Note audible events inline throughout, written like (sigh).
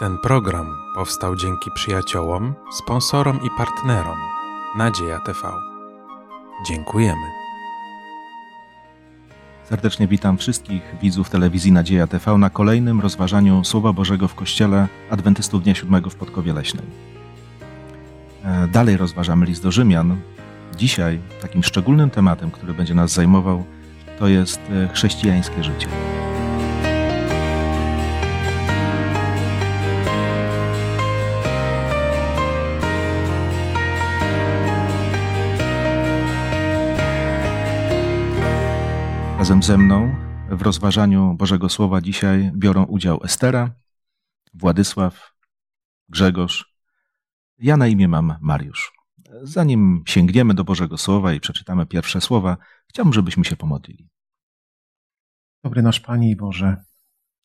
Ten program powstał dzięki przyjaciołom, sponsorom i partnerom Nadzieja TV. Dziękujemy. Serdecznie witam wszystkich widzów telewizji Nadzieja TV na kolejnym rozważaniu Słowa Bożego w Kościele Adwentystów Dnia Siódmego w Podkowie Leśnej. E, Dalej rozważamy list do Rzymian. Dzisiaj takim szczególnym tematem, który będzie nas zajmował, to jest e, chrześcijańskie życie. Razem ze mną w rozważaniu Bożego Słowa dzisiaj biorą udział Estera, Władysław, Grzegorz. Ja na imię mam Mariusz. Zanim sięgniemy do Bożego Słowa i przeczytamy pierwsze słowa, chciałbym, żebyśmy się pomodlili. Dobry nasz Panie i Boże,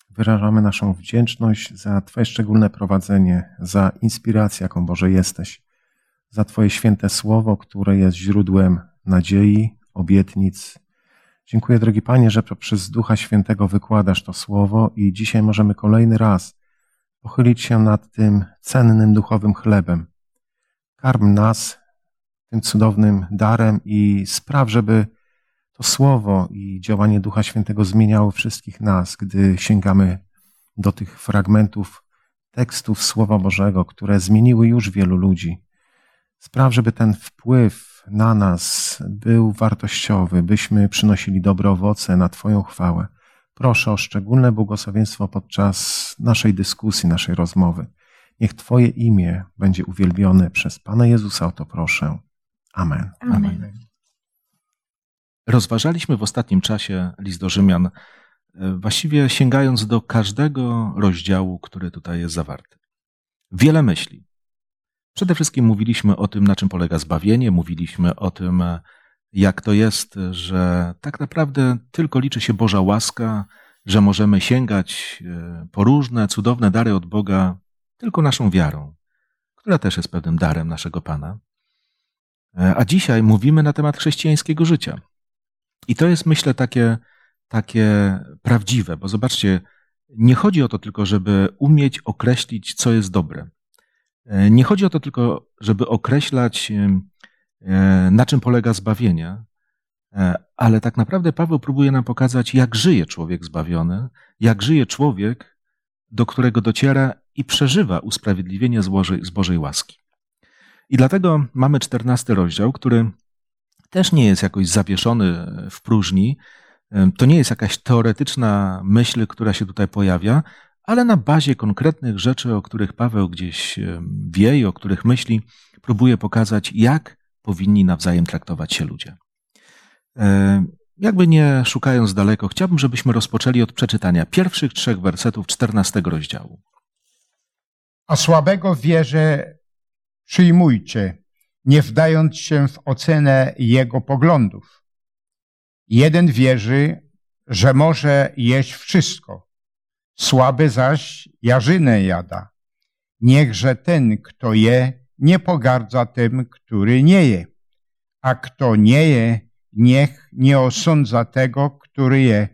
wyrażamy naszą wdzięczność za Twoje szczególne prowadzenie, za inspirację, jaką Boże jesteś, za Twoje święte słowo, które jest źródłem nadziei, obietnic. Dziękuję, drogi Panie, że przez Ducha Świętego wykładasz to słowo i dzisiaj możemy kolejny raz pochylić się nad tym cennym duchowym chlebem. Karm nas tym cudownym darem i spraw, żeby to słowo i działanie Ducha Świętego zmieniało wszystkich nas, gdy sięgamy do tych fragmentów tekstów Słowa Bożego, które zmieniły już wielu ludzi. Spraw, żeby ten wpływ na nas był wartościowy, byśmy przynosili dobre owoce na Twoją chwałę. Proszę o szczególne błogosławieństwo podczas naszej dyskusji, naszej rozmowy. Niech Twoje imię będzie uwielbione przez Pana Jezusa, o to proszę. Amen. Amen. Rozważaliśmy w ostatnim czasie list do Rzymian, e, właściwie sięgając do każdego rozdziału, który tutaj jest zawarty. Wiele myśli. Przede wszystkim mówiliśmy o tym, na czym polega zbawienie, mówiliśmy o tym, e, jak to jest, że tak naprawdę tylko liczy się Boża łaska, że możemy sięgać e, po różne cudowne dary od Boga tylko naszą wiarą, która też jest pewnym darem naszego Pana. A dzisiaj mówimy na temat chrześcijańskiego życia. I to jest, myślę, takie, takie prawdziwe, bo zobaczcie, nie chodzi o to tylko, żeby umieć określić, co jest dobre. Nie chodzi o to tylko, żeby określać, na czym polega zbawienie, ale tak naprawdę Paweł próbuje nam pokazać, jak żyje człowiek zbawiony, jak żyje człowiek, do którego dociera i przeżywa usprawiedliwienie z Bożej, z Bożej łaski. I dlatego mamy czternasty rozdział, który też nie jest jakoś zawieszony w próżni. To nie jest jakaś teoretyczna myśl, która się tutaj pojawia, ale na bazie konkretnych rzeczy, o których Paweł gdzieś wie i o których myśli, próbuje pokazać, jak powinni nawzajem traktować się ludzie. Jakby nie szukając daleko, chciałbym, żebyśmy rozpoczęli od przeczytania pierwszych trzech wersetów czternastego rozdziału. A słabego wierze przyjmujcie, nie wdając się w ocenę jego poglądów. Jeden wierzy, że może jeść wszystko, słaby zaś jarzynę jada. Niechże ten, kto je, nie pogardza tym, który nie je, a kto nie je, niech nie osądza tego, który je,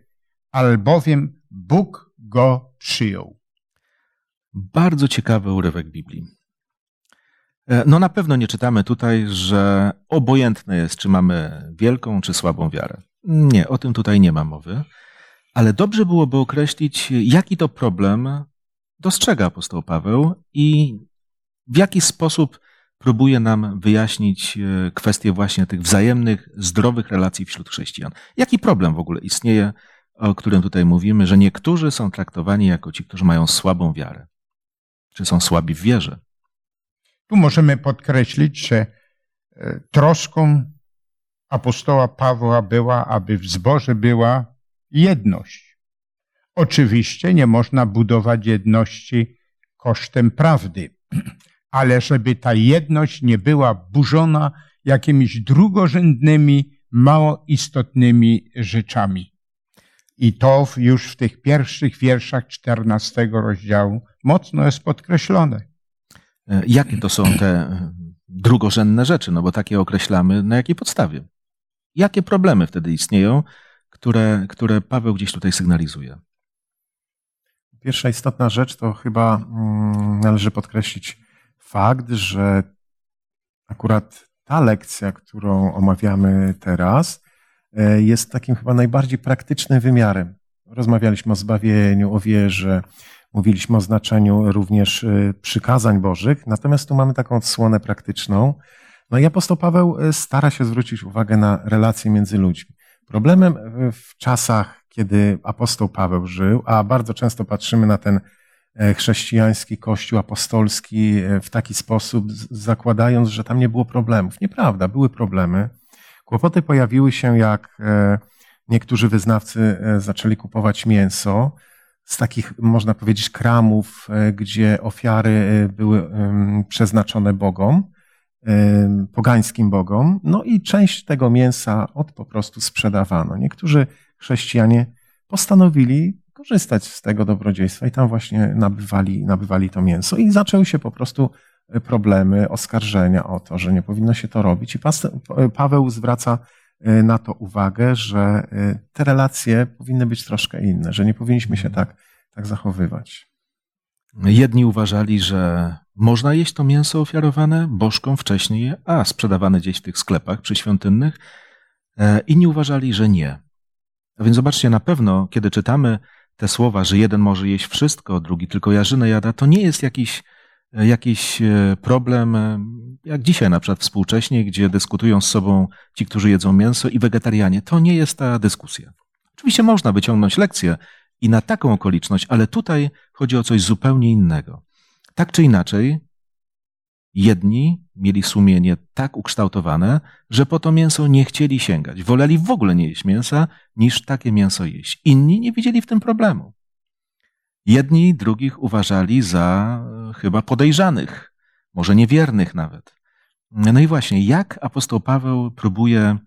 albowiem Bóg go przyjął. Bardzo ciekawy urywek Biblii. No na pewno nie czytamy tutaj, że obojętne jest, czy mamy wielką, czy słabą wiarę. Nie, o tym tutaj nie ma mowy. Ale dobrze byłoby określić, jaki to problem dostrzega apostoł Paweł i w jaki sposób próbuje nam wyjaśnić kwestię właśnie tych wzajemnych, zdrowych relacji wśród chrześcijan. Jaki problem w ogóle istnieje, o którym tutaj mówimy, że niektórzy są traktowani jako ci, którzy mają słabą wiarę, czy są słabi w wierze. Tu możemy podkreślić, że troską apostoła Pawła była, aby w zborze była jedność. Oczywiście nie można budować jedności kosztem prawdy, (clears throat) ale żeby ta jedność nie była burzona jakimiś drugorzędnymi, mało istotnymi rzeczami. I to już w tych pierwszych wierszach czternastego rozdziału mocno jest podkreślone. Jakie to są te drugorzędne rzeczy? No bo takie określamy na jakiej podstawie? Jakie problemy wtedy istnieją, które, które Paweł gdzieś tutaj sygnalizuje? Pierwsza istotna rzecz to chyba mm, należy podkreślić fakt, że akurat ta lekcja, którą omawiamy teraz, e, jest takim chyba najbardziej praktycznym wymiarem. Rozmawialiśmy o zbawieniu, o wierze, mówiliśmy o znaczeniu również e, przykazań Bożych, natomiast tu mamy taką odsłonę praktyczną. No i apostoł Paweł e, stara się zwrócić uwagę na relacje między ludźmi. Problemem w czasach, kiedy apostoł Paweł żył, a bardzo często patrzymy na ten E, chrześcijański kościół apostolski e, w taki sposób, zakładając, że tam nie było problemów. Nieprawda, były problemy. Kłopoty pojawiły się, jak e, niektórzy wyznawcy zaczęli kupować mięso z takich, można powiedzieć, kramów, gdzie ofiary były przeznaczone bogom, pogańskim bogom, no i część tego mięsa od po prostu sprzedawano. Niektórzy chrześcijanie postanowili korzystać z tego dobrodziejstwa i tam właśnie nabywali, nabywali to mięso. I zaczęły się po prostu e, problemy, oskarżenia o to, że nie powinno się to robić. I Paweł zwraca e, na to uwagę, że e, te relacje powinny być troszkę inne, że nie powinniśmy się tak, tak zachowywać. Jedni uważali, że można jeść to mięso ofiarowane bożkom wcześniej, a sprzedawane gdzieś w tych sklepach przyświątynnych. Inni uważali, że nie. A więc zobaczcie, na pewno, kiedy czytamy te słowa, że jeden może jeść wszystko, drugi tylko jarzynę jada, to nie jest jakiś, e, jakiś e, problem, e, jak dzisiaj na przykład współcześnie, gdzie dyskutują z sobą ci, którzy jedzą mięso i wegetarianie. To nie jest ta dyskusja. Oczywiście można wyciągnąć lekcję i na taką okoliczność, ale tutaj chodzi o coś zupełnie innego. Tak czy inaczej, Jedni mieli sumienie tak ukształtowane, że po to mięso nie chcieli sięgać. Woleli w ogóle nie jeść mięsa, niż takie mięso jeść. Inni nie widzieli w tym problemu. Jedni drugich uważali za e, chyba podejrzanych, może niewiernych nawet. No i właśnie, jak apostoł Paweł próbuje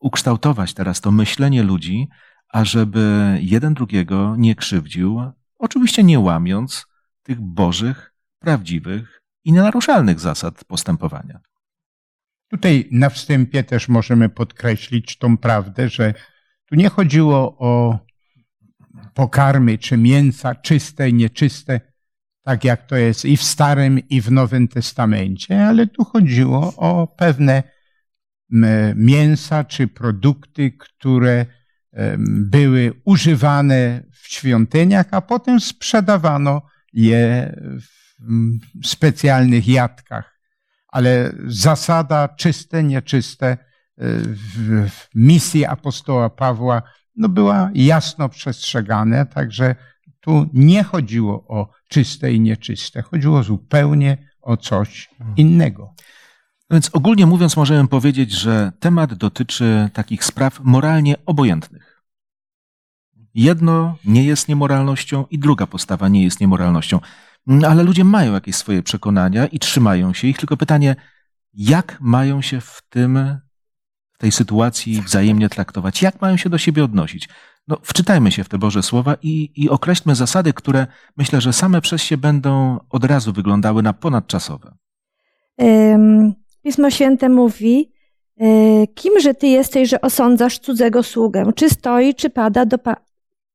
ukształtować teraz to myślenie ludzi, ażeby jeden drugiego nie krzywdził, oczywiście nie łamiąc tych bożych, prawdziwych i nienaruszalnych zasad postępowania. Tutaj na wstępie też możemy podkreślić tą prawdę, że tu nie chodziło o pokarmy czy mięsa czyste nieczyste, tak jak to jest i w Starym, i w Nowym Testamencie, ale tu chodziło o pewne mięsa czy produkty, które były używane w świątyniach, a potem sprzedawano je w specjalnych jadkach, ale zasada czyste, nieczyste e, w misji apostoła Pawła no była jasno przestrzegane, także tu nie chodziło o czyste i nieczyste, chodziło zupełnie o coś innego. Więc ogólnie mówiąc, możemy powiedzieć, że temat dotyczy takich spraw moralnie obojętnych. Jedno nie jest niemoralnością i druga postawa nie jest niemoralnością. Mm, ale ludzie mają jakieś swoje przekonania i trzymają się ich. Tylko pytanie, jak mają się w tym, w tej sytuacji wzajemnie traktować? Jak mają się do siebie odnosić? No, wczytajmy się w te Boże Słowa i, i określmy zasady, które myślę, że same przez się będą od razu wyglądały na ponadczasowe. Pismo Święte mówi, e, kimże ty jesteś, że osądzasz cudzego sługę? Czy stoi, czy pada, do, pa,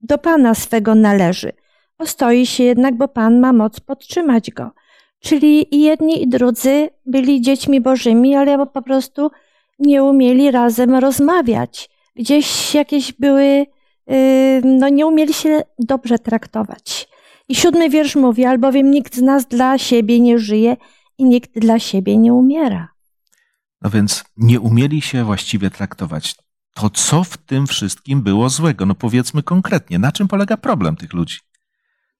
do Pana swego należy. Ostoi się jednak, bo Pan ma moc podtrzymać go. Czyli i jedni i drudzy byli dziećmi bożymi, ale po prostu nie umieli razem rozmawiać. Gdzieś jakieś były, yy, no nie umieli się dobrze traktować. I siódmy wiersz mówi, albowiem nikt z nas dla siebie nie żyje i nikt dla siebie nie umiera. No więc nie umieli się właściwie traktować. To co w tym wszystkim było złego? No powiedzmy konkretnie, na czym polega problem tych ludzi?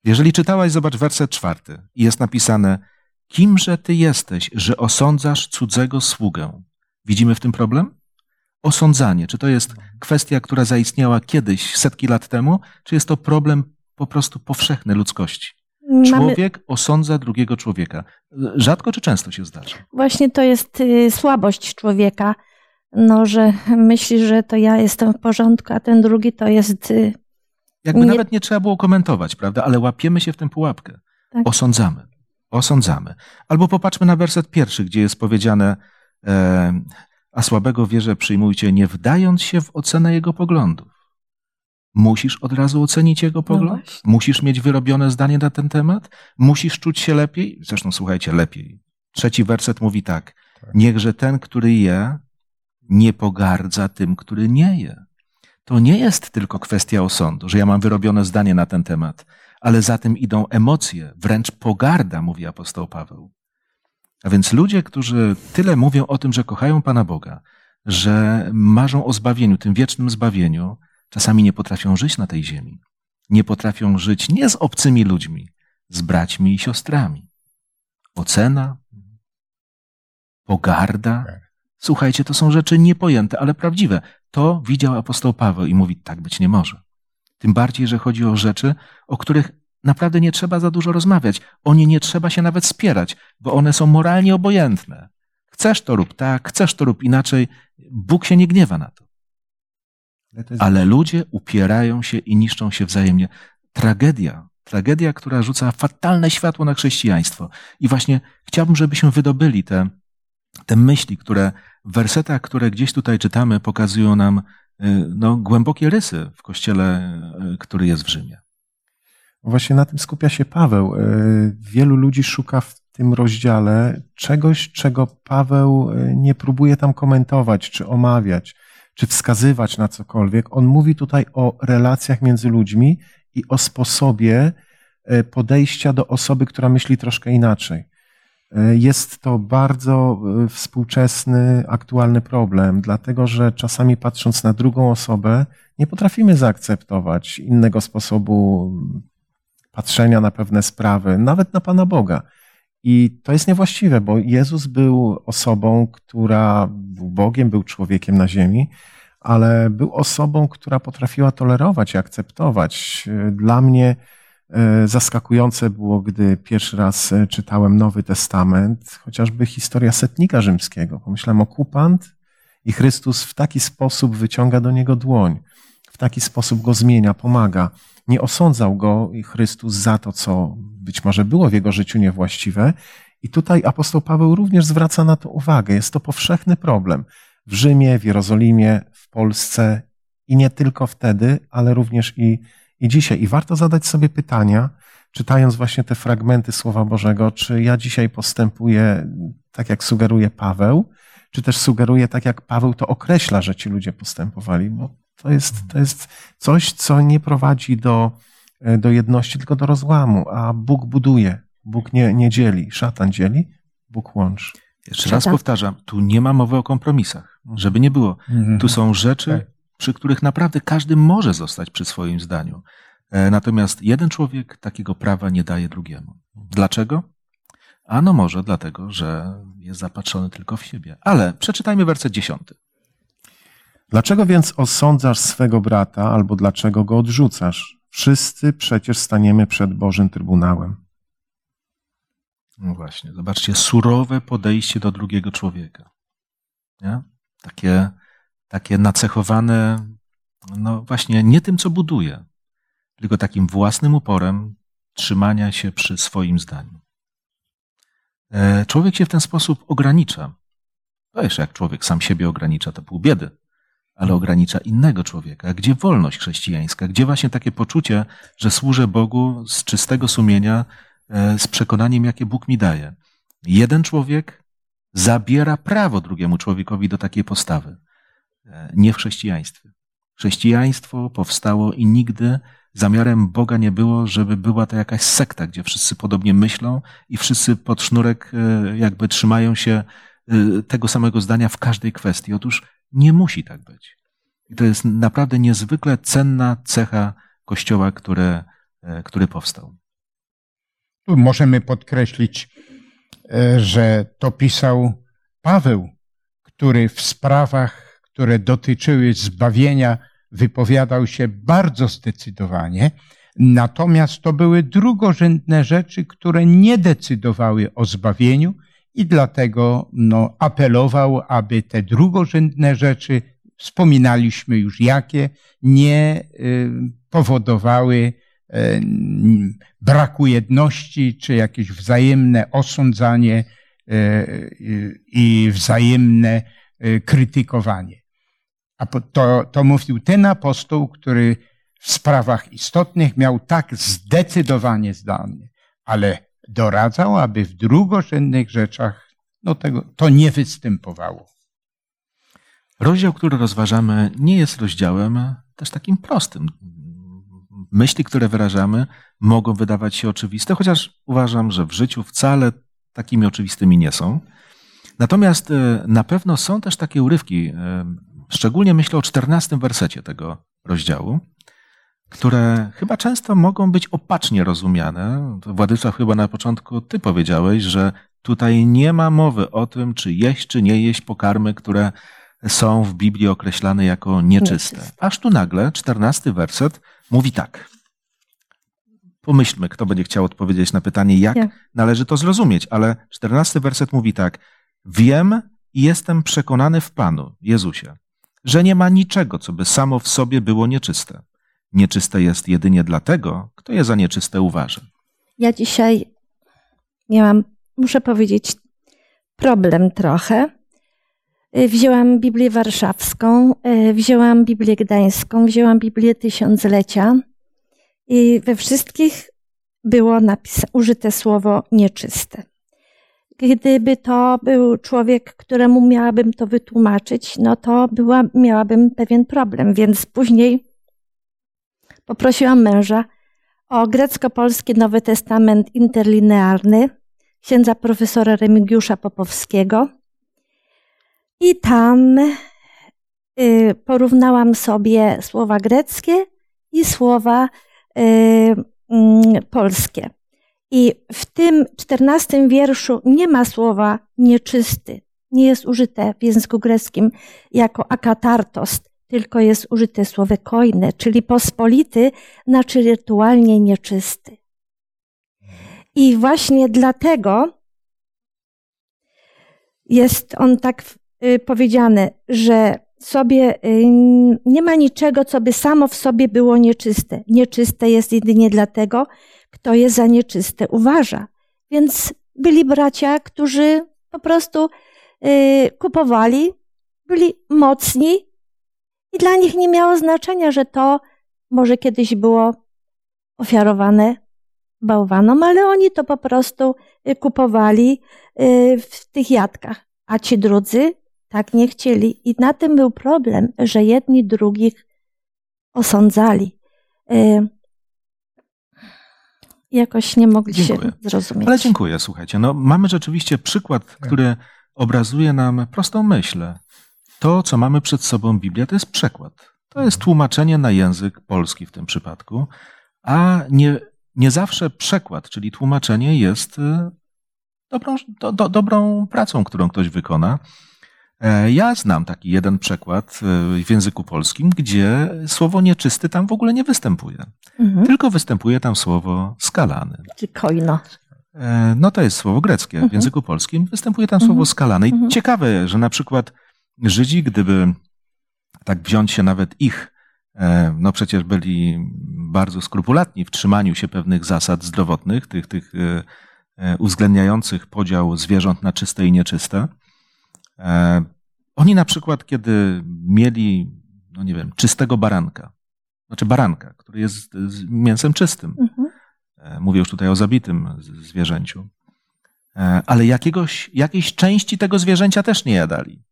Jeżeli czytałaś, zobacz werset czwarty jest napisane, kimże ty jesteś, że osądzasz cudzego sługę? Widzimy w tym problem? Osądzanie, czy to jest kwestia, która zaistniała kiedyś, setki lat temu, czy jest to problem po prostu powszechny ludzkości? Człowiek Mamy... osądza drugiego człowieka. Rzadko czy często się zdarza? Właśnie to jest y, słabość człowieka, no, że myśli, że to ja jestem w porządku, a ten drugi to jest y, jakby nie... nawet nie trzeba było komentować, prawda? Ale łapiemy się w tę pułapkę. Tak. Osądzamy. Osądzamy. Albo popatrzmy na werset pierwszy, gdzie jest powiedziane, e, a słabego wierze przyjmujcie, nie wdając się w ocenę jego poglądów. Musisz od razu ocenić jego pogląd? właśnie. Musisz mieć wyrobione zdanie na ten temat? Musisz czuć się lepiej? Zresztą słuchajcie, lepiej. Trzeci werset mówi tak. Tak. Niechże ten, który je, nie pogardza tym, który nie je. To nie jest tylko kwestia osądu, że ja mam wyrobione zdanie na ten temat, ale za tym idą emocje, wręcz pogarda, mówi apostoł Paweł. A więc ludzie, którzy tyle mówią o tym, że kochają Pana Boga, że marzą o zbawieniu, tym wiecznym zbawieniu, czasami nie potrafią żyć na tej ziemi. Nie potrafią żyć nie z obcymi ludźmi, z braćmi i siostrami. Ocena, pogarda. Słuchajcie, to są rzeczy niepojęte, ale prawdziwe. To widział apostoł Paweł i mówi, tak być nie może. Tym bardziej, że chodzi o rzeczy, o których naprawdę nie trzeba za dużo rozmawiać. O nie nie trzeba się nawet spierać, bo one są moralnie obojętne. Chcesz to rób tak, chcesz to rób inaczej. Bóg się nie gniewa na to. Ale ludzie upierają się i niszczą się wzajemnie. Tragedia, tragedia, która rzuca fatalne światło na chrześcijaństwo. I właśnie chciałbym, żebyśmy wydobyli te, te myśli, które w wersetach, które gdzieś tutaj czytamy, pokazują nam y, no, głębokie rysy w kościele, y, który jest w Rzymie. Właśnie na tym skupia się Paweł. E, Wielu ludzi szuka w tym rozdziale czegoś, czego Paweł nie próbuje tam komentować, czy omawiać, czy wskazywać na cokolwiek. On mówi tutaj o relacjach między ludźmi i o sposobie podejścia do osoby, która myśli troszkę inaczej. E, Jest to bardzo e, współczesny, aktualny problem, dlatego że czasami patrząc na drugą osobę, nie potrafimy zaakceptować innego sposobu patrzenia na pewne sprawy, nawet na Pana Boga. I to jest niewłaściwe, bo Jezus był osobą, która był Bogiem, był człowiekiem na ziemi, ale był osobą, która potrafiła tolerować i akceptować. Dla mnie e, zaskakujące było, gdy pierwszy raz e, czytałem Nowy Testament, chociażby historia setnika rzymskiego. Pomyślałem, okupant i Chrystus w taki sposób wyciąga do niego dłoń, w taki sposób go zmienia, pomaga. Nie osądzał go i Chrystus za to, co być może było w jego życiu niewłaściwe. I tutaj apostoł Paweł również zwraca na to uwagę. Jest to powszechny problem w Rzymie, w Jerozolimie, w Polsce i nie tylko wtedy, ale również i, i dzisiaj. I warto zadać sobie pytania, czytając właśnie te fragmenty Słowa Bożego, czy ja dzisiaj postępuję tak, jak sugeruje Paweł, czy też sugeruję tak, jak Paweł to określa, że ci ludzie postępowali, bo to jest, to jest coś, co nie prowadzi do, do jedności, tylko do rozłamu, a Bóg buduje, Bóg nie, nie dzieli, szatan dzieli, Bóg łączy. Jeszcze raz powtarzam, tu nie ma mowy o kompromisach, żeby nie było. Mhm. Tu są rzeczy, Tak. Przy których naprawdę każdy może zostać przy swoim zdaniu. E, Natomiast jeden człowiek takiego prawa nie daje drugiemu. Dlaczego? Ano może dlatego, że jest zapatrzony tylko w siebie. Ale przeczytajmy werset dziesiąty. Dlaczego więc osądzasz swego brata, albo dlaczego go odrzucasz? Wszyscy przecież staniemy przed Bożym Trybunałem. No właśnie, zobaczcie, surowe podejście do drugiego człowieka. Nie? Takie, takie nacechowane, no właśnie, nie tym, co buduje, tylko takim własnym uporem trzymania się przy swoim zdaniu. E, Człowiek się w ten sposób ogranicza. To jeszcze jak człowiek sam siebie ogranicza, to pół biedy, ale ogranicza innego człowieka. Gdzie wolność chrześcijańska? Gdzie właśnie takie poczucie, że służę Bogu z czystego sumienia, e, z przekonaniem, jakie Bóg mi daje? Jeden człowiek zabiera prawo drugiemu człowiekowi do takiej postawy. Nie w chrześcijaństwie. Chrześcijaństwo powstało i nigdy zamiarem Boga nie było, żeby była to jakaś sekta, gdzie wszyscy podobnie myślą i wszyscy pod sznurek e, jakby trzymają się e, tego samego zdania w każdej kwestii. Otóż nie musi tak być. I to jest naprawdę niezwykle cenna cecha Kościoła, które, e, który powstał. Tu możemy podkreślić, że to pisał Paweł, który w sprawach, które dotyczyły zbawienia, wypowiadał się bardzo zdecydowanie. Natomiast to były drugorzędne rzeczy, które nie decydowały o zbawieniu i dlatego no, apelował, aby te drugorzędne rzeczy, wspominaliśmy już jakie, nie y, powodowały y, braku jedności, czy jakieś wzajemne osądzanie y, i wzajemne krytykowanie. To, to mówił ten apostoł, który w sprawach istotnych miał tak zdecydowanie zdanie, ale doradzał, aby w drugorzędnych rzeczach no tego, to nie występowało. Rozdział, który rozważamy, nie jest rozdziałem też takim prostym. Myśli, które wyrażamy, mogą wydawać się oczywiste, chociaż uważam, że w życiu wcale takimi oczywistymi nie są. Natomiast e, na pewno są też takie urywki, e, szczególnie myślę o czternastym wersecie tego rozdziału, które chyba często mogą być opacznie rozumiane. Władysław, chyba na początku ty powiedziałeś, że tutaj nie ma mowy o tym, czy jeść, czy nie jeść pokarmy, które są w Biblii określane jako nieczyste. nieczyste. Aż tu nagle, czternasty werset mówi tak. Pomyślmy, kto będzie chciał odpowiedzieć na pytanie, jak ja. należy to zrozumieć, ale czternasty werset mówi tak. Wiem i jestem przekonany w Panu, Jezusie, że nie ma niczego, co by samo w sobie było nieczyste. Nieczyste jest jedynie dlatego, kto je za nieczyste uważa. Ja dzisiaj miałam, muszę powiedzieć, problem trochę. Y, wzięłam Biblię Warszawską, y, wzięłam Biblię Gdańską, wzięłam Biblię Tysiąclecia i we wszystkich było napis- użyte słowo nieczyste. Gdyby to był człowiek, któremu miałabym to wytłumaczyć, no to była, miałabym pewien problem, więc później poprosiłam męża o grecko-polski Nowy Testament interlinearny księdza profesora Remigiusza Popowskiego. I tam y, porównałam sobie słowa greckie i słowa y, mm, polskie. I w tym czternastym wierszu nie ma słowa nieczysty. Nie jest użyte w języku greckim jako akatartost, tylko jest użyte słowo kojne, czyli pospolity, znaczy rytualnie nieczysty. I właśnie dlatego jest on tak y, powiedziane, że sobie y, nie ma niczego, co by samo w sobie było nieczyste. Nieczyste jest jedynie dlatego, kto je za nieczyste uważa. Więc byli bracia, którzy po prostu y, kupowali, byli mocni i dla nich nie miało znaczenia, że to może kiedyś było ofiarowane bałwanom, ale oni to po prostu y, kupowali y, w tych jadkach, a ci drudzy tak nie chcieli. I na tym był problem, że jedni drugich osądzali. Jakoś nie mogli dziękuję. się zrozumieć. Ale dziękuję, słuchajcie. No, mamy rzeczywiście przykład, który obrazuje nam prostą myśl. To, co mamy przed sobą Biblia, to jest przekład. To jest tłumaczenie na język polski w tym przypadku, a nie, nie zawsze przekład, czyli tłumaczenie jest y, dobrą, do, do, dobrą pracą, którą ktoś wykona. E, ja znam taki jeden przekład y, w języku polskim, gdzie słowo nieczysty tam w ogóle nie występuje. Mhm. Tylko występuje tam słowo skalany. Czy kojno. E, no to jest słowo greckie. W mhm. języku polskim występuje tam słowo mhm. skalany. I mhm. ciekawe, że na przykład Żydzi, gdyby tak wziąć się nawet ich, e, no przecież byli bardzo skrupulatni w trzymaniu się pewnych zasad zdrowotnych, tych, tych e, e, uwzględniających podział zwierząt na czyste i nieczyste. Oni na przykład, kiedy mieli, no nie wiem, czystego baranka, znaczy baranka, który jest mięsem czystym, mhm. mówię już tutaj o zabitym zwierzęciu, ale jakiegoś, jakiejś części tego zwierzęcia też nie jadali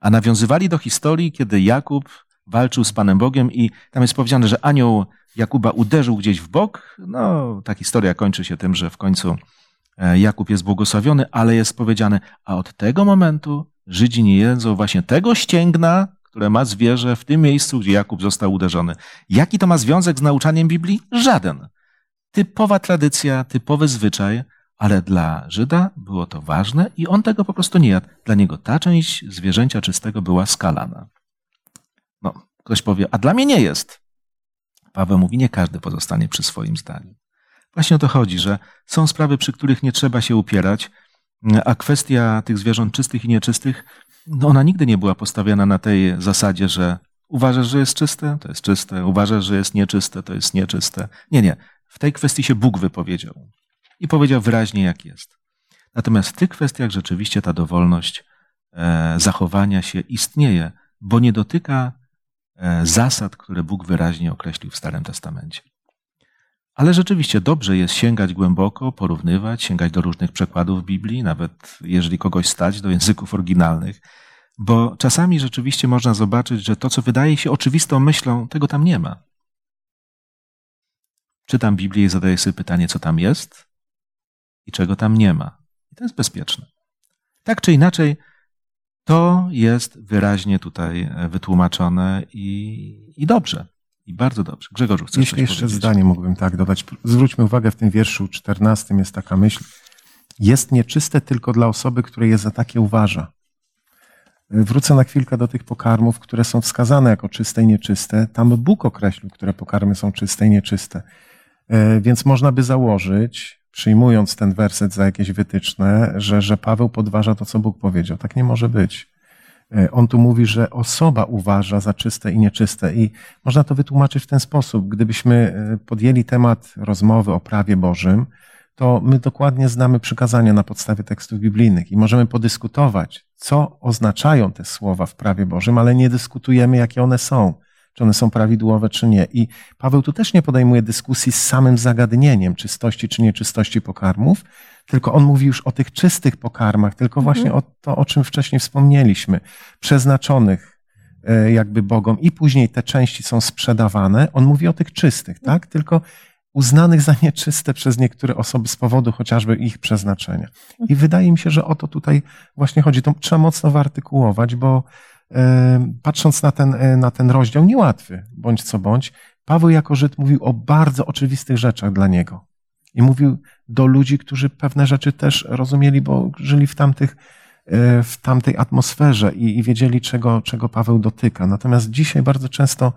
a nawiązywali do historii, kiedy Jakub walczył z Panem Bogiem i tam jest powiedziane, że anioł Jakuba uderzył gdzieś w bok. No, ta historia kończy się tym, że w końcu e, Jakub jest błogosławiony, ale jest powiedziane, a od tego momentu Żydzi nie jedzą właśnie tego ścięgna, które ma zwierzę w tym miejscu, gdzie Jakub został uderzony. Jaki to ma związek z nauczaniem Biblii? Żaden. Typowa tradycja, typowy zwyczaj, ale dla Żyda było to ważne i on tego po prostu nie jadł. Dla niego ta część zwierzęcia czystego była skalana. No, ktoś powie, a dla mnie nie jest. Paweł mówi, nie każdy pozostanie przy swoim zdaniu. Właśnie o to chodzi, że są sprawy, przy których nie trzeba się upierać, a kwestia tych zwierząt czystych i nieczystych, no ona nigdy nie była postawiona na tej zasadzie, że uważasz, że jest czyste, to jest czyste, uważasz, że jest nieczyste, to jest nieczyste. Nie, nie. W tej kwestii się Bóg wypowiedział i powiedział wyraźnie, jak jest. Natomiast w tych kwestiach rzeczywiście ta dowolność e, zachowania się istnieje, bo nie dotyka e, zasad, które Bóg wyraźnie określił w Starym Testamencie. Ale rzeczywiście dobrze jest sięgać głęboko, porównywać, sięgać do różnych przekładów Biblii, nawet jeżeli kogoś stać, do języków oryginalnych, bo czasami rzeczywiście można zobaczyć, że to, co wydaje się oczywistą myślą, tego tam nie ma. Czytam Biblię i zadaję sobie pytanie, co tam jest i czego tam nie ma. I to jest bezpieczne. Tak czy inaczej, to jest wyraźnie tutaj wytłumaczone i, i dobrze. I bardzo dobrze. Grzegorzu, chcesz Jeśli jeszcze powiedzieć? zdanie mógłbym tak dodać. Zwróćmy uwagę, w tym wierszu 14 jest taka myśl. Jest nieczyste tylko dla osoby, której je za takie uważa. Wrócę na chwilkę do tych pokarmów, które są wskazane jako czyste i nieczyste. Tam Bóg określił, które pokarmy są czyste i nieczyste. E, Więc można by założyć, przyjmując ten werset za jakieś wytyczne, że, że Paweł podważa to, co Bóg powiedział. Tak nie może być. E, On tu mówi, że osoba uważa za czyste i nieczyste. I można to wytłumaczyć w ten sposób. Gdybyśmy e, podjęli temat rozmowy o prawie Bożym, to my dokładnie znamy przykazania na podstawie tekstów biblijnych i możemy podyskutować, co oznaczają te słowa w prawie Bożym, ale nie dyskutujemy, jakie one są, czy one są prawidłowe, czy nie. I Paweł tu też nie podejmuje dyskusji z samym zagadnieniem czystości czy nieczystości pokarmów, tylko on mówi już o tych czystych pokarmach, tylko właśnie o to, o czym wcześniej wspomnieliśmy, przeznaczonych e, jakby Bogom i później te części są sprzedawane. On mówi o tych czystych, tak? Tylko uznanych za nieczyste przez niektóre osoby z powodu chociażby ich przeznaczenia. I wydaje mi się, że o to tutaj właśnie chodzi. To trzeba mocno wyartykułować, bo e, patrząc na ten, e, na ten rozdział, niełatwy, bądź co bądź, Paweł jako Żyd mówił o bardzo oczywistych rzeczach dla niego. I mówił do ludzi, którzy pewne rzeczy też rozumieli, bo żyli w tamtych, e, w tamtej atmosferze i, i wiedzieli, czego, czego Paweł dotyka. Natomiast dzisiaj bardzo często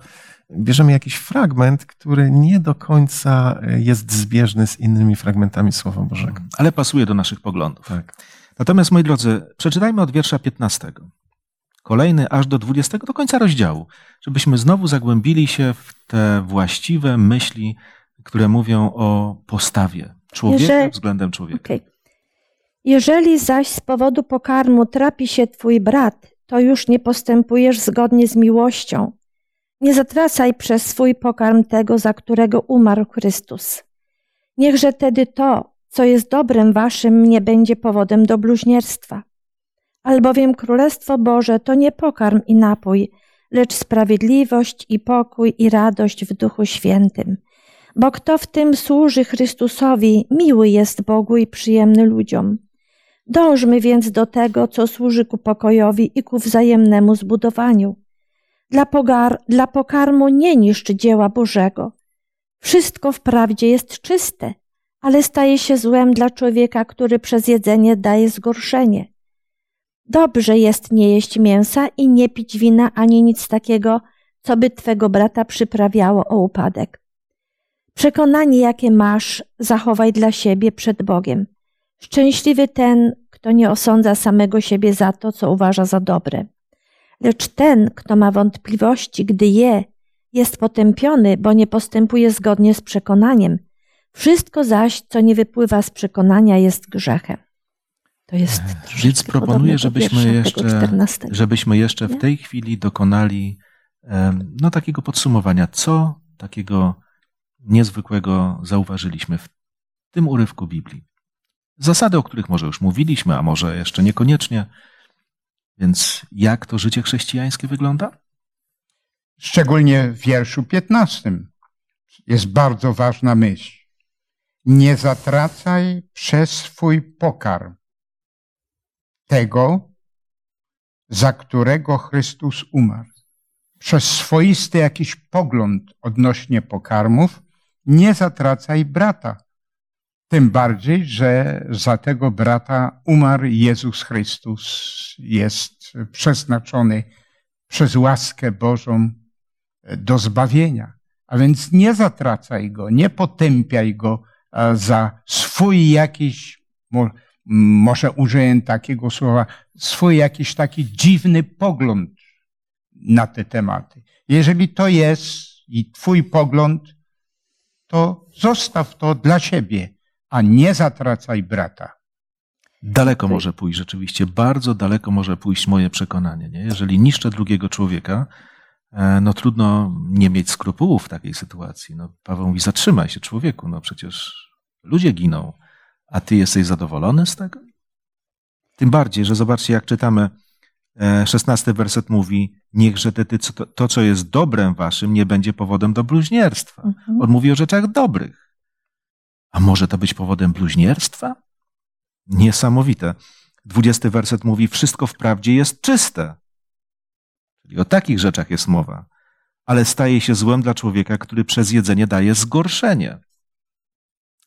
bierzemy jakiś fragment, który nie do końca e, jest zbieżny z innymi fragmentami Słowa Bożego. Ale pasuje do naszych poglądów. Tak. Natomiast, moi drodzy, przeczytajmy od wiersza 15. Kolejny aż do 20, do końca rozdziału, żebyśmy znowu zagłębili się w te właściwe myśli, które mówią o postawie człowieka Jeżeli- względem człowieka. Okej. Jeżeli zaś z powodu pokarmu trapi się twój brat, to już nie postępujesz zgodnie z miłością. Nie zatracaj przez swój pokarm tego, za którego umarł Chrystus. Niechże tedy to, co jest dobrem waszym, nie będzie powodem do bluźnierstwa. Albowiem Królestwo Boże to nie pokarm i napój, lecz sprawiedliwość i pokój i radość w Duchu Świętym. Bo kto w tym służy Chrystusowi, miły jest Bogu i przyjemny ludziom. Dążmy więc do tego, co służy ku pokojowi i ku wzajemnemu zbudowaniu. Dla, pogar, dla pokarmu nie niszcz dzieła Bożego. Wszystko wprawdzie jest czyste, ale staje się złem dla człowieka, który przez jedzenie daje zgorszenie. Dobrze jest nie jeść mięsa i nie pić wina ani nic takiego, co by twego brata przyprawiało o upadek. Przekonanie, jakie masz, zachowaj dla siebie przed Bogiem. Szczęśliwy ten, kto nie osądza samego siebie za to, co uważa za dobre. Lecz ten, kto ma wątpliwości, gdy je, jest potępiony, bo nie postępuje zgodnie z przekonaniem. Wszystko zaś, co nie wypływa z przekonania, jest grzechem. To jest Więc troszeczkę podobne proponuję, żebyśmy jeszcze, 14. żebyśmy jeszcze w tej chwili dokonali no, takiego podsumowania, co takiego niezwykłego zauważyliśmy w tym urywku Biblii. Zasady, o których może już mówiliśmy, a może jeszcze niekoniecznie. Więc jak to życie chrześcijańskie wygląda? Szczególnie w wierszu 15 jest bardzo ważna myśl. Nie zatracaj przez swój pokarm tego, za którego Chrystus umarł. Przez swoisty jakiś pogląd odnośnie pokarmów nie zatracaj brata. Tym bardziej, że za tego brata umarł Jezus Chrystus. Jest przeznaczony przez łaskę Bożą do zbawienia. A więc nie zatracaj go, nie potępiaj go za swój jakiś, może użyję takiego słowa, swój jakiś taki dziwny pogląd na te tematy. Jeżeli to jest i twój pogląd, to zostaw to dla siebie, a nie zatracaj brata. Daleko może pójść rzeczywiście, bardzo daleko może pójść moje przekonanie. Nie? Jeżeli niszczę drugiego człowieka, E, no trudno nie mieć skrupułów w takiej sytuacji. No, Paweł mówi, zatrzymaj się człowieku, no przecież ludzie giną, a ty jesteś zadowolony z tego? Tym bardziej, że zobaczcie, jak czytamy, e, szesnasty werset mówi, niechże te, to, to, co jest dobrem waszym, nie będzie powodem do bluźnierstwa. Mhm. On mówi o rzeczach dobrych. A może to być powodem bluźnierstwa? Niesamowite. Dwudziesty werset mówi, wszystko wprawdzie jest czyste. Czyli o takich rzeczach jest mowa. Ale staje się złem dla człowieka, który przez jedzenie daje zgorszenie.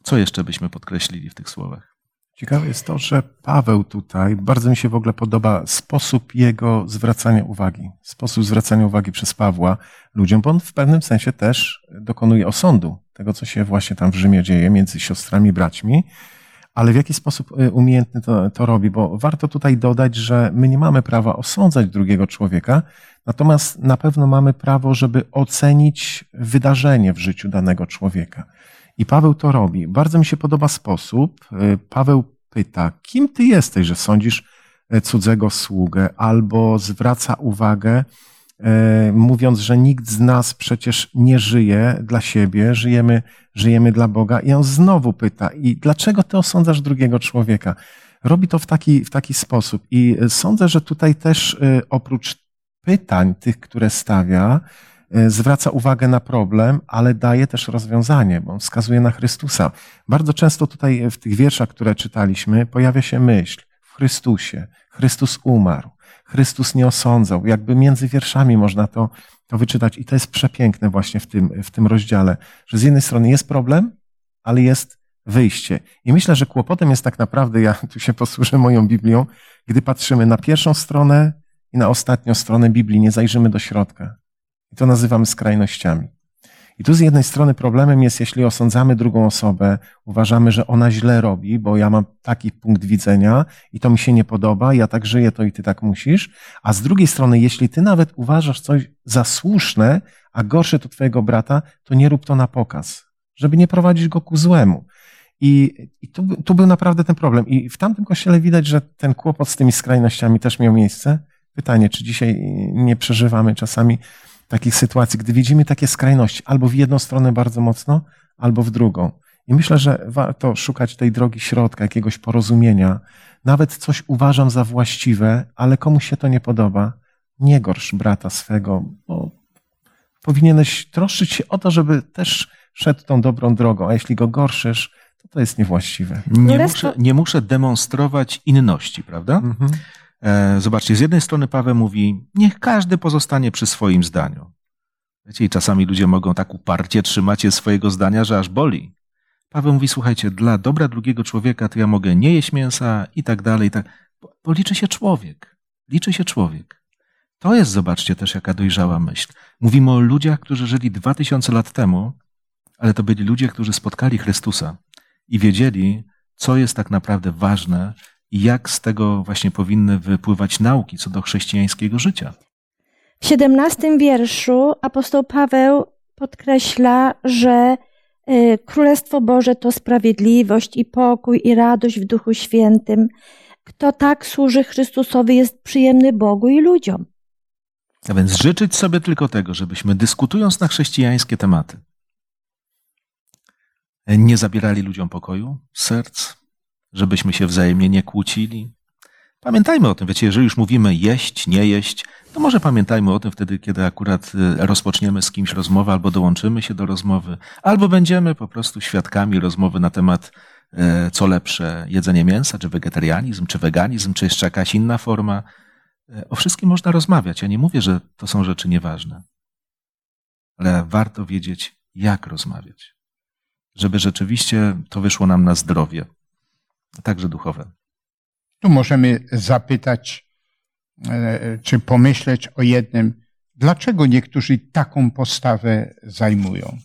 Co jeszcze byśmy podkreślili w tych słowach? Ciekawe jest to, że Paweł tutaj, bardzo mi się w ogóle podoba sposób jego zwracania uwagi, sposób zwracania uwagi przez Pawła ludziom, bo on w pewnym sensie też dokonuje osądu tego, co się właśnie tam w Rzymie dzieje między siostrami braćmi, ale w jaki sposób y, umiejętny to, to robi, bo warto tutaj dodać, że my nie mamy prawa osądzać drugiego człowieka, natomiast na pewno mamy prawo, żeby ocenić wydarzenie w życiu danego człowieka. I Paweł to robi. Bardzo mi się podoba sposób. Y, Paweł pyta, kim ty jesteś, że sądzisz y, cudzego sługę, albo zwraca uwagę, y, mówiąc, że nikt z nas przecież nie żyje dla siebie, żyjemy, żyjemy dla Boga. I on znowu pyta, i dlaczego ty osądzasz drugiego człowieka? Robi to w taki, w taki sposób. I sądzę, że tutaj też oprócz pytań, tych, które stawia, E, zwraca uwagę na problem, ale daje też rozwiązanie, bo wskazuje na Chrystusa. Bardzo często tutaj w tych wierszach, które czytaliśmy, pojawia się myśl w Chrystusie. Chrystus umarł. Chrystus nie osądzał. Jakby między wierszami można to, to wyczytać. I to jest przepiękne właśnie w tym, w tym rozdziale, że z jednej strony jest problem, ale jest wyjście. I myślę, że kłopotem jest tak naprawdę, ja tu się posłużę moją Biblią, gdy patrzymy na pierwszą stronę i na ostatnią stronę Biblii, nie zajrzymy do środka. I to nazywamy skrajnościami. I tu z jednej strony problemem jest, jeśli osądzamy drugą osobę, uważamy, że ona źle robi, bo ja mam taki punkt widzenia i to mi się nie podoba, ja tak żyję, to i ty tak musisz. A z drugiej strony, jeśli ty nawet uważasz coś za słuszne, a gorsze to twojego brata, to nie rób to na pokaz, żeby nie prowadzić go ku złemu. I, i tu, tu był naprawdę ten problem. I w tamtym kościele widać, że ten kłopot z tymi skrajnościami też miał miejsce. Pytanie, czy dzisiaj nie przeżywamy czasami takich sytuacji, gdy widzimy takie skrajności, albo w jedną stronę bardzo mocno, albo w drugą. I myślę, że warto szukać tej drogi środka, jakiegoś porozumienia. Nawet coś uważam za właściwe, ale komuś się to nie podoba. Nie gorsz brata swego, bo powinieneś troszczyć się o to, żeby też szedł tą dobrą drogą, a jeśli go gorszysz, to to jest niewłaściwe. Nie, muszę, nie muszę demonstrować inności, prawda? Mhm. E, zobaczcie, z jednej strony Paweł mówi, niech każdy pozostanie przy swoim zdaniu. Wiecie, i czasami ludzie mogą tak uparcie trzymać się swojego zdania, że aż boli. Paweł mówi, słuchajcie, dla dobra drugiego człowieka to ja mogę nie jeść mięsa i tak dalej, i tak, bo, bo liczy się człowiek. Liczy się człowiek. To jest, zobaczcie, też jaka dojrzała myśl. Mówimy o ludziach, którzy żyli dwa tysiące lat temu, ale to byli ludzie, którzy spotkali Chrystusa i wiedzieli, co jest tak naprawdę ważne i jak z tego właśnie powinny wypływać nauki co do chrześcijańskiego życia. W siedemnastym wierszu apostoł Paweł podkreśla, że y, Królestwo Boże to sprawiedliwość i pokój i radość w Duchu Świętym. Kto tak służy Chrystusowi, jest przyjemny Bogu i ludziom. A więc życzyć sobie tylko tego, żebyśmy dyskutując na chrześcijańskie tematy, nie zabierali ludziom pokoju, serc, żebyśmy się wzajemnie nie kłócili. Pamiętajmy o tym, wiecie, jeżeli już mówimy jeść, nie jeść, to może pamiętajmy o tym wtedy, kiedy akurat y, rozpoczniemy z kimś rozmowę albo dołączymy się do rozmowy, albo będziemy po prostu świadkami rozmowy na temat, e, co lepsze, jedzenie mięsa, czy wegetarianizm, czy weganizm, czy jeszcze jakaś inna forma. E, o wszystkim można rozmawiać. Ja nie mówię, że to są rzeczy nieważne, ale warto wiedzieć, jak rozmawiać, żeby rzeczywiście to wyszło nam na zdrowie także duchowe. Tu możemy zapytać, e, czy pomyśleć o jednym, dlaczego niektórzy taką postawę zajmują.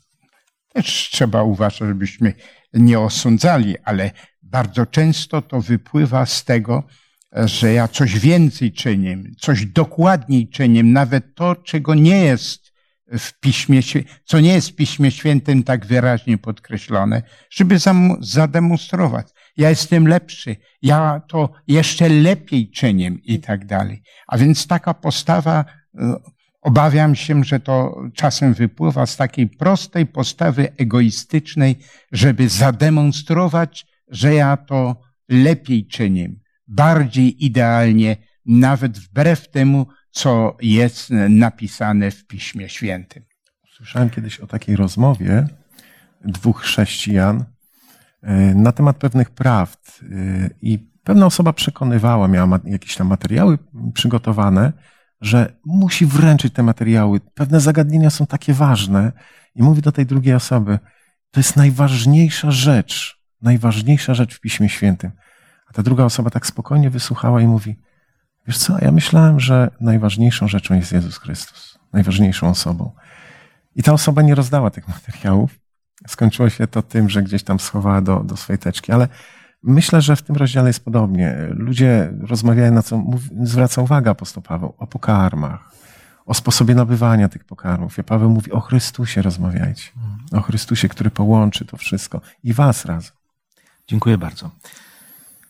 Też trzeba uważać, żebyśmy nie osądzali, ale bardzo często to wypływa z tego, że ja coś więcej czynię, coś dokładniej czynię, nawet to, czego nie jest w piśmie, co nie jest w Piśmie Świętym tak wyraźnie podkreślone, żeby zademonstrować ja jestem lepszy, ja to jeszcze lepiej czynię i tak dalej. A więc taka postawa e, Obawiam się, że to czasem wypływa z takiej prostej postawy egoistycznej, żeby zademonstrować, że ja to lepiej czynię, bardziej idealnie, nawet wbrew temu, co jest napisane w Piśmie Świętym. Słyszałem kiedyś o takiej rozmowie dwóch chrześcijan na temat pewnych prawd e, i pewna osoba przekonywała, miała jakieś tam materiały przygotowane, że musi wręczyć te materiały. Pewne zagadnienia są takie ważne i mówi do tej drugiej osoby, to jest najważniejsza rzecz, najważniejsza rzecz w Piśmie Świętym. A ta druga osoba tak spokojnie wysłuchała i mówi, wiesz co, ja myślałem, że najważniejszą rzeczą jest Jezus Chrystus, najważniejszą osobą. I ta osoba nie rozdała tych materiałów. Skończyło się to tym, że gdzieś tam schowała do, do swojej teczki, ale myślę, że w tym rozdziale jest podobnie. Ludzie rozmawiają, na co zwraca uwagę apostoł Paweł, o pokarmach, o sposobie nabywania tych pokarmów. I Paweł mówi o Chrystusie rozmawiajcie. O Chrystusie, który połączy to wszystko i was razem. Dziękuję bardzo.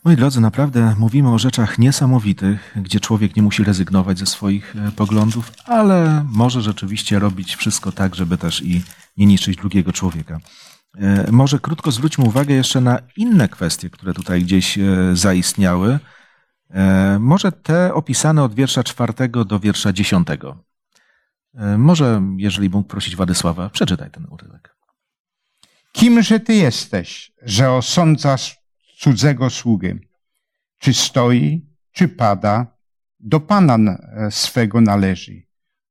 Moi drodzy, naprawdę mówimy o rzeczach niesamowitych, gdzie człowiek nie musi rezygnować ze swoich e, poglądów, ale może rzeczywiście robić wszystko tak, żeby też i nie niszczyć drugiego człowieka. E, może krótko zwróćmy uwagę jeszcze na inne kwestie, które tutaj gdzieś e, zaistniały. Może te opisane od wiersza czwartego do wiersza dziesiątego. Może, jeżeli mógł prosić Władysława, przeczytaj ten urywek. Kimże ty jesteś, że osądzasz cudzego sługę. Czy stoi, czy pada, do Pana e, swego należy.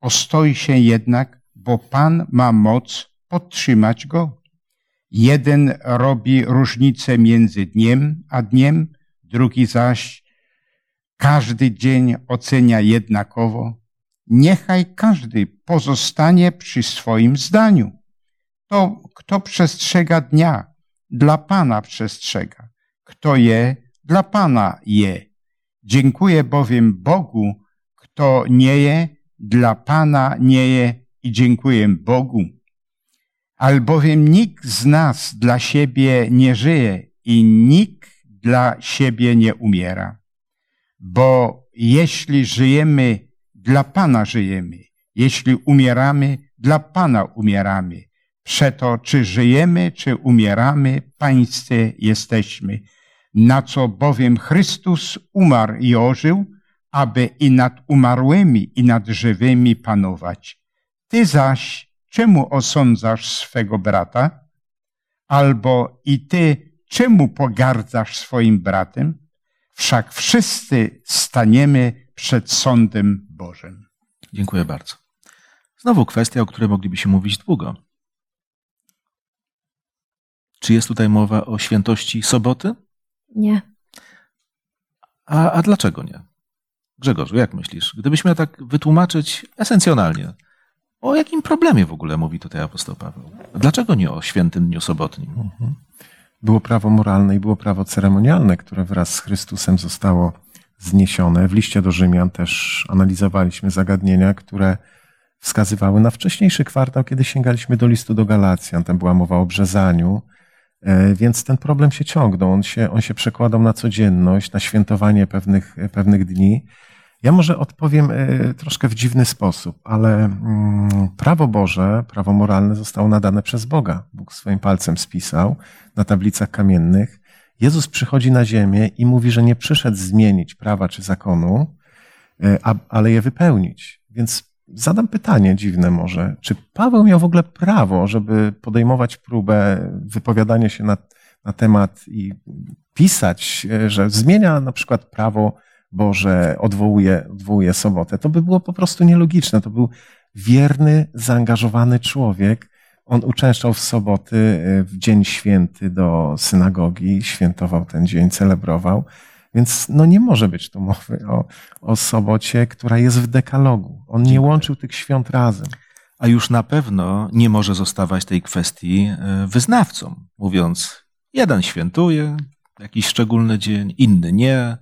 Ostoi się jednak, bo Pan ma moc podtrzymać go. Jeden robi różnicę między dniem a dniem, drugi zaś każdy dzień ocenia jednakowo. Niechaj każdy pozostanie przy swoim zdaniu. To, kto przestrzega dnia, dla Pana przestrzega kto je, dla Pana je. Dziękuję bowiem Bogu, kto nie je, dla Pana nie je i dziękuję Bogu. Albowiem nikt z nas dla siebie nie żyje i nikt dla siebie nie umiera. Bo jeśli żyjemy, dla Pana żyjemy. Jeśli umieramy, dla Pana umieramy. Przeto, czy żyjemy, czy umieramy, Pańscy jesteśmy na co bowiem Chrystus umarł i ożył, aby i nad umarłymi, i nad żywymi panować. Ty zaś czemu osądzasz swego brata? Albo i ty czemu pogardzasz swoim bratem? Wszak wszyscy staniemy przed sądem Bożym. Dziękuję bardzo. Znowu kwestia, o której moglibyśmy mówić długo. Czy jest tutaj mowa o świętości soboty? Nie. A, a dlaczego nie? Grzegorzu, jak myślisz? Gdybyś miał tak wytłumaczyć esencjonalnie, o jakim problemie w ogóle mówi tutaj apostoł Paweł? Dlaczego nie o świętym dniu sobotnim? Mhm. Było prawo moralne i było prawo ceremonialne, które wraz z Chrystusem zostało zniesione. W liście do Rzymian też analizowaliśmy zagadnienia, które wskazywały na wcześniejszy kwartał, kiedy sięgaliśmy do listu do Galacjan. Tam była mowa o brzezaniu, więc ten problem się ciągnął, on się, on się przekładał na codzienność, na świętowanie pewnych, pewnych dni. Ja może odpowiem e, troszkę w dziwny sposób, ale mm, prawo Boże, prawo moralne zostało nadane przez Boga. Bóg swoim palcem spisał na tablicach kamiennych. Jezus przychodzi na ziemię i mówi, że nie przyszedł zmienić prawa czy zakonu, e, ale je wypełnić. Więc Zadam pytanie dziwne może. Czy Paweł miał w ogóle prawo, żeby podejmować próbę wypowiadania się na, na temat i pisać, że zmienia na przykład prawo Boże, odwołuje, odwołuje sobotę? To by było po prostu nielogiczne. To był wierny, zaangażowany człowiek. On uczęszczał w soboty, w dzień święty do synagogi, świętował ten dzień, celebrował. Więc no nie może być tu mowy o, o sobocie, która jest w dekalogu. On nie łączył tych świąt razem. A już na pewno nie może zostawać tej kwestii e, wyznawcą, mówiąc, jeden świętuje jakiś szczególny dzień, inny nie.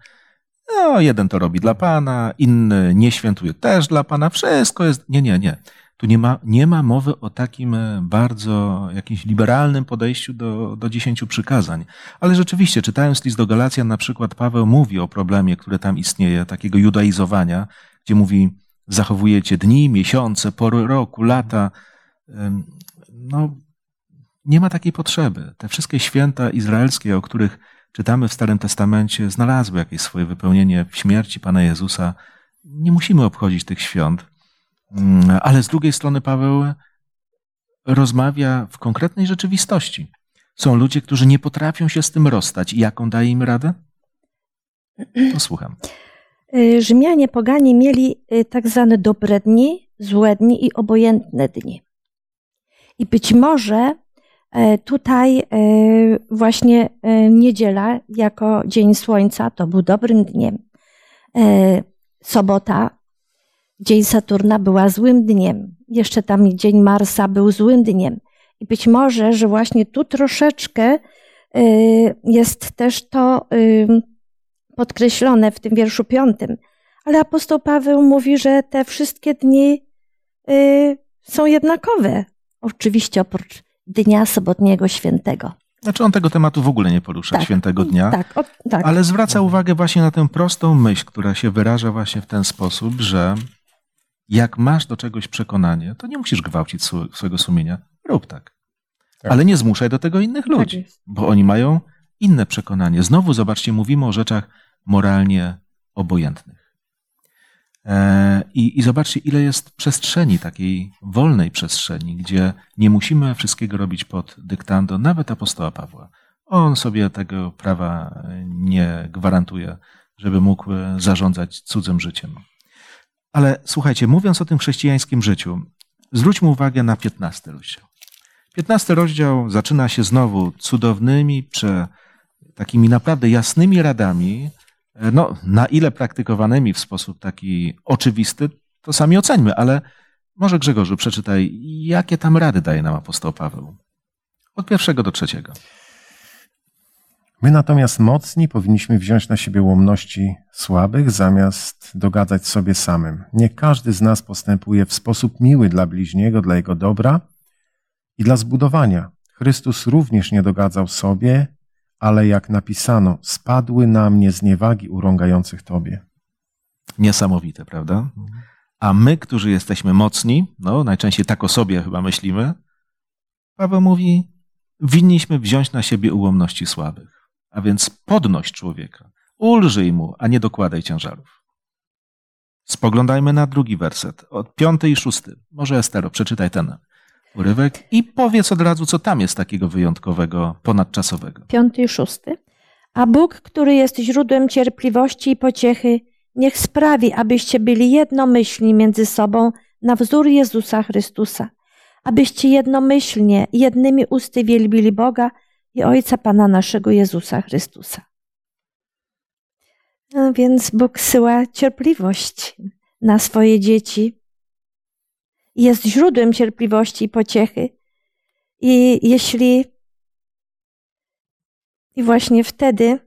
No, jeden to robi dla Pana, inny nie świętuje też dla Pana. Wszystko jest. Nie, nie, nie. Tu nie ma, nie ma mowy o takim e, bardzo jakimś liberalnym podejściu do, do dziesięciu przykazań. Ale rzeczywiście, czytając list do Galacjan, na przykład Paweł mówi o problemie, który tam istnieje, takiego judaizowania, gdzie mówi, zachowujecie dni, miesiące, pory roku, lata. No, nie ma takiej potrzeby. Te wszystkie święta izraelskie, o których czytamy w Starym Testamencie, znalazły jakieś swoje wypełnienie w śmierci Pana Jezusa. Nie musimy obchodzić tych świąt. Mm, ale z drugiej strony Paweł rozmawia w konkretnej rzeczywistości. Są ludzie, którzy nie potrafią się z tym rozstać. I jaką daje im radę? To słucham. Y, Rzymianie poganie mieli y, tak zwane dobre dni, złe dni i obojętne dni. I być może e, tutaj właśnie niedziela jako dzień słońca to był dobrym dniem. Sobota, dzień Saturna była złym dniem. Jeszcze tam dzień Marsa był złym dniem. I być może, że właśnie tu troszeczkę jest też to podkreślone w tym wierszu piątym, ale apostoł Paweł mówi, że te wszystkie dni y, są jednakowe. Oczywiście oprócz dnia sobotniego świętego. Znaczy on tego tematu w ogóle nie porusza, Tak, świętego dnia, Tak, o, tak. ale zwraca uwagę właśnie na tę prostą myśl, która się wyraża właśnie w ten sposób, że jak masz do czegoś przekonanie, to nie musisz gwałcić swo- swojego sumienia. Rób tak. Tak. Ale nie zmuszaj do tego innych Tak ludzi, jest. bo oni mają inne przekonanie. Znowu zobaczcie, mówimy o rzeczach moralnie obojętnych. E, I, I zobaczcie, ile jest przestrzeni, takiej wolnej przestrzeni, gdzie nie musimy wszystkiego robić pod dyktando, nawet apostoła Pawła. On sobie tego prawa nie gwarantuje, żeby mógł zarządzać cudzym życiem. Ale słuchajcie, mówiąc o tym chrześcijańskim życiu, zwróćmy uwagę na 15 rozdział. 15 rozdział zaczyna się znowu cudownymi, prze, takimi naprawdę jasnymi radami, e, no, na ile praktykowanymi w sposób taki oczywisty, to sami oceńmy, ale może Grzegorzu przeczytaj, jakie tam rady daje nam apostoł Paweł. Od pierwszego do trzeciego. My natomiast mocni powinniśmy wziąć na siebie łomności słabych, zamiast dogadzać sobie samym. Niech każdy z nas postępuje w sposób miły dla bliźniego, dla jego dobra i dla zbudowania. Chrystus również nie dogadzał sobie, ale jak napisano, spadły na mnie zniewagi urągających Tobie. Niesamowite, prawda? A my, którzy jesteśmy mocni, no najczęściej tak o sobie chyba myślimy, Paweł mówi, winniśmy wziąć na siebie ułomności słabych. A więc podnoś człowieka, ulżyj mu, a nie dokładaj ciężarów. Spoglądajmy na drugi werset, od piąty i szósty. Może Estero, przeczytaj ten urywek i powiedz od razu, co tam jest takiego wyjątkowego, ponadczasowego. Piąty i szósty. A Bóg, który jest źródłem cierpliwości i pociechy, niech sprawi, abyście byli jednomyślni między sobą na wzór Jezusa Chrystusa, abyście jednomyślnie, jednymi usty wielbili Boga i Ojca Pana naszego Jezusa Chrystusa. No więc Bóg syła cierpliwość na swoje dzieci. Jest źródłem cierpliwości i pociechy. I jeśli i właśnie wtedy,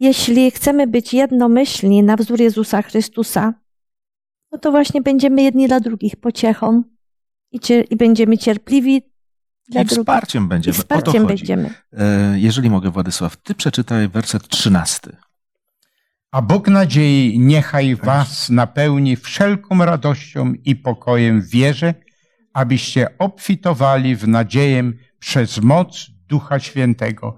jeśli chcemy być jednomyślni na wzór Jezusa Chrystusa, no to właśnie będziemy jedni dla drugich pociechą i, cier- i będziemy cierpliwi dla I drugich. wsparciem I będziemy. to wsparciem chodzi. będziemy. E, Jeżeli mogę, Władysław, ty przeczytaj werset trzynasty. A Bóg nadziei niechaj was napełni wszelką radością i pokojem w wierze, abyście obfitowali w nadzieję przez moc Ducha Świętego.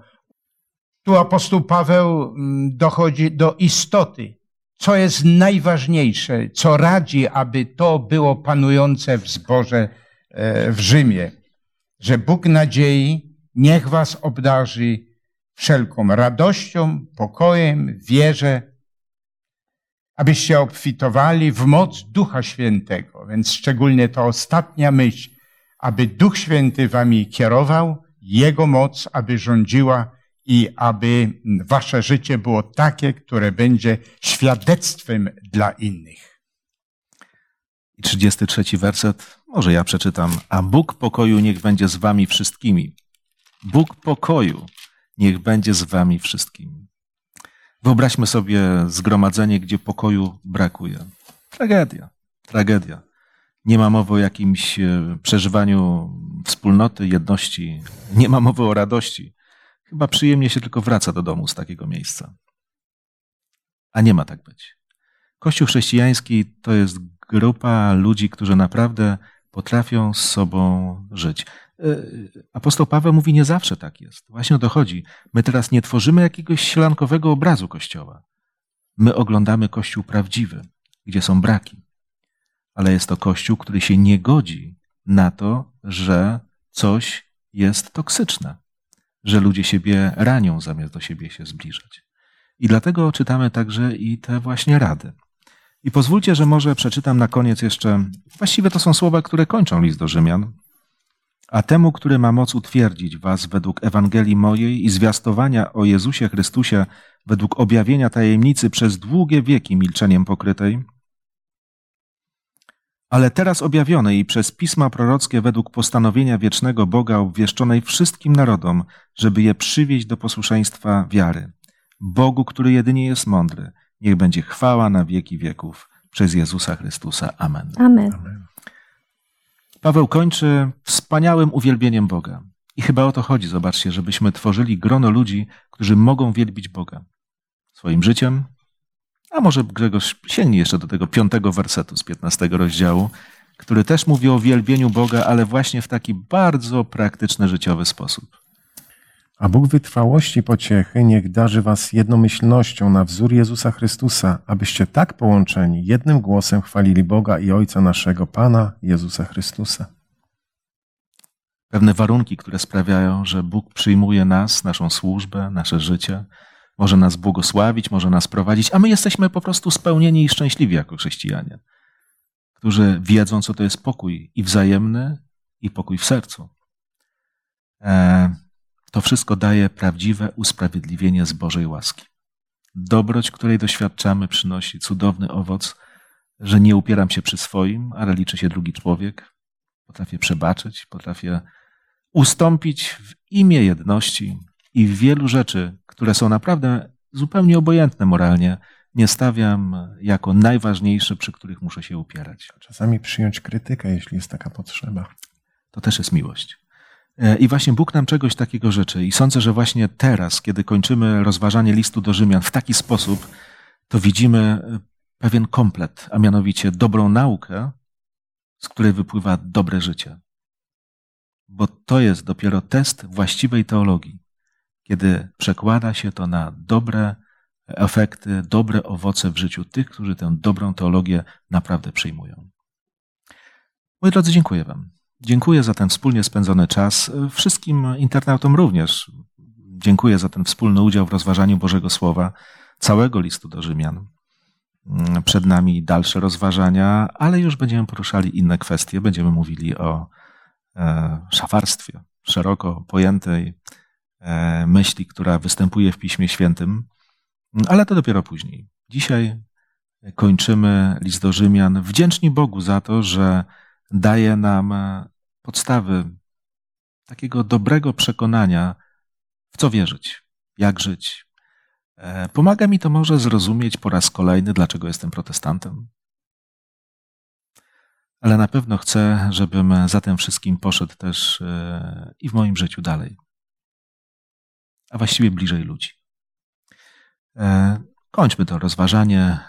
Tu apostoł Paweł mm, dochodzi do istoty, co jest najważniejsze, co radzi, aby to było panujące w zborze e, w Rzymie, że Bóg nadziei niech was obdarzy wszelką radością, pokojem, wierze, abyście obfitowali w moc Ducha Świętego. Więc szczególnie to ostatnia myśl, aby Duch Święty wami kierował, Jego moc, aby rządziła i aby wasze życie było takie, które będzie świadectwem dla innych. I 33 werset, może ja przeczytam. A Bóg pokoju niech będzie z wami wszystkimi. Bóg pokoju niech będzie z wami wszystkimi. Wyobraźmy sobie zgromadzenie, gdzie pokoju brakuje. Tragedia, tragedia. Nie ma mowy o jakimś e, przeżywaniu wspólnoty, jedności. Nie ma mowy o radości. Chyba przyjemnie się tylko wraca do domu z takiego miejsca. A nie ma tak być. Kościół chrześcijański to jest grupa ludzi, którzy naprawdę potrafią z sobą żyć. E, apostoł Paweł mówi, nie zawsze tak jest. Właśnie o to chodzi. My teraz nie tworzymy jakiegoś sielankowego obrazu Kościoła. My oglądamy Kościół prawdziwy, gdzie są braki. Ale jest to Kościół, który się nie godzi na to, że coś jest toksyczne, że ludzie siebie ranią zamiast do siebie się zbliżać. I dlatego czytamy także i te właśnie rady. I pozwólcie, że może przeczytam na koniec jeszcze, właściwie to są słowa, które kończą list do Rzymian. A temu, który ma moc utwierdzić was według Ewangelii mojej i zwiastowania o Jezusie Chrystusie według objawienia tajemnicy przez długie wieki milczeniem pokrytej, ale teraz objawionej i przez pisma prorockie według postanowienia wiecznego Boga obwieszczonej wszystkim narodom, żeby je przywieźć do posłuszeństwa wiary. Bogu, który jedynie jest mądry, niech będzie chwała na wieki wieków przez Jezusa Chrystusa. Amen. Amen. Paweł kończy wspaniałym uwielbieniem Boga. I chyba o to chodzi, zobaczcie, żebyśmy tworzyli grono ludzi, którzy mogą wielbić Boga swoim życiem. A może Grzegorz sięgnie jeszcze do tego piątego wersetu z piętnastego rozdziału, który też mówi o wielbieniu Boga, ale właśnie w taki bardzo praktyczny, życiowy sposób. A Bóg wytrwałości pociechy niech darzy was jednomyślnością na wzór Jezusa Chrystusa, abyście tak połączeni jednym głosem chwalili Boga i Ojca naszego Pana Jezusa Chrystusa. Pewne warunki, które sprawiają, że Bóg przyjmuje nas, naszą służbę, nasze życie, może nas błogosławić, może nas prowadzić, a my jesteśmy po prostu spełnieni i szczęśliwi jako chrześcijanie, którzy wiedzą, co to jest pokój i wzajemny, i pokój w sercu. E, to wszystko daje prawdziwe usprawiedliwienie z Bożej łaski. Dobroć, której doświadczamy, przynosi cudowny owoc, że nie upieram się przy swoim, ale liczy się drugi człowiek. Potrafię przebaczyć, potrafię ustąpić w imię jedności i w wielu rzeczy, które są naprawdę zupełnie obojętne moralnie, nie stawiam jako najważniejsze, przy których muszę się upierać. Czasami przyjąć krytykę, jeśli jest taka potrzeba. To też jest miłość. E, I właśnie Bóg nam czegoś takiego życzy. I sądzę, że właśnie teraz, kiedy kończymy rozważanie listu do Rzymian w taki sposób, to widzimy e, pewien komplet, a mianowicie dobrą naukę, z której wypływa dobre życie. Bo to jest dopiero test właściwej teologii, kiedy przekłada się to na dobre efekty, dobre owoce w życiu tych, którzy tę dobrą teologię naprawdę przyjmują. Moi drodzy, dziękuję Wam. Dziękuję za ten wspólnie spędzony czas. Wszystkim internautom również dziękuję za ten wspólny udział w rozważaniu Bożego Słowa, całego listu do Rzymian. Przed nami dalsze rozważania, ale już będziemy poruszali inne kwestie. Będziemy mówili o e, szafarstwie, szeroko pojętej e, myśli, która występuje w Piśmie Świętym, ale to dopiero później. Dzisiaj kończymy list do Rzymian, wdzięczni Bogu za to, że daje nam podstawy takiego dobrego przekonania, w co wierzyć, jak żyć. E, pomaga mi to może zrozumieć po raz kolejny, dlaczego jestem protestantem. Ale na pewno chcę, żebym za tym wszystkim poszedł też e, i w moim życiu dalej. A właściwie bliżej ludzi. E, kończmy to rozważanie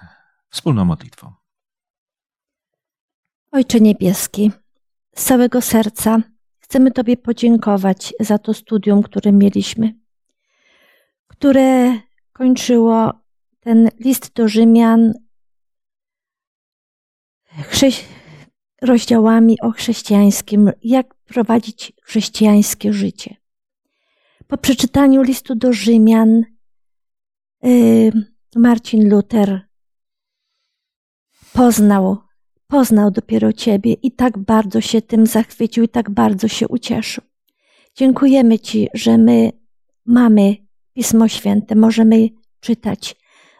wspólną modlitwą. Ojcze Niebieski, z całego serca chcemy Tobie podziękować za to studium, które mieliśmy, które kończyło ten list do Rzymian rozdziałami o chrześcijańskim, jak prowadzić chrześcijańskie życie. Po przeczytaniu listu do Rzymian, yy, Marcin Luther poznał poznał dopiero Ciebie i tak bardzo się tym zachwycił i tak bardzo się ucieszył. Dziękujemy Ci, że my mamy Pismo Święte, możemy czytać,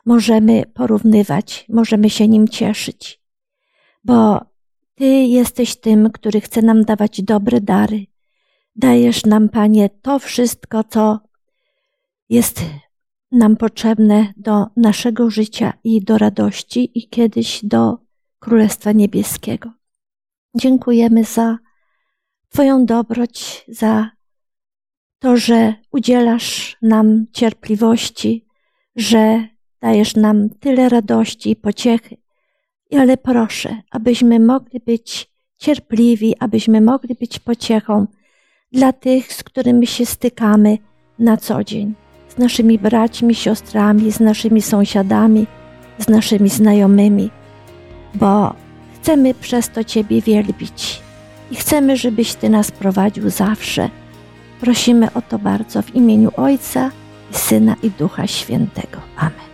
możemy porównywać, możemy się nim cieszyć, bo Ty jesteś tym, który chce nam dawać dobre dary. Dajesz nam, Panie, to wszystko, co jest nam potrzebne do naszego życia i do radości, i kiedyś do Królestwa Niebieskiego. Dziękujemy za Twoją dobroć, za to, że udzielasz nam cierpliwości, że dajesz nam tyle radości i pociechy, Ale proszę, abyśmy mogli być cierpliwi, abyśmy mogli być pociechą dla tych, z którymi się stykamy na co dzień, z naszymi braćmi, siostrami, z naszymi sąsiadami, z naszymi znajomymi, bo chcemy przez to Ciebie wielbić i chcemy, żebyś Ty nas prowadził zawsze. Prosimy o to bardzo w imieniu Ojca Syna i Ducha Świętego. Amen.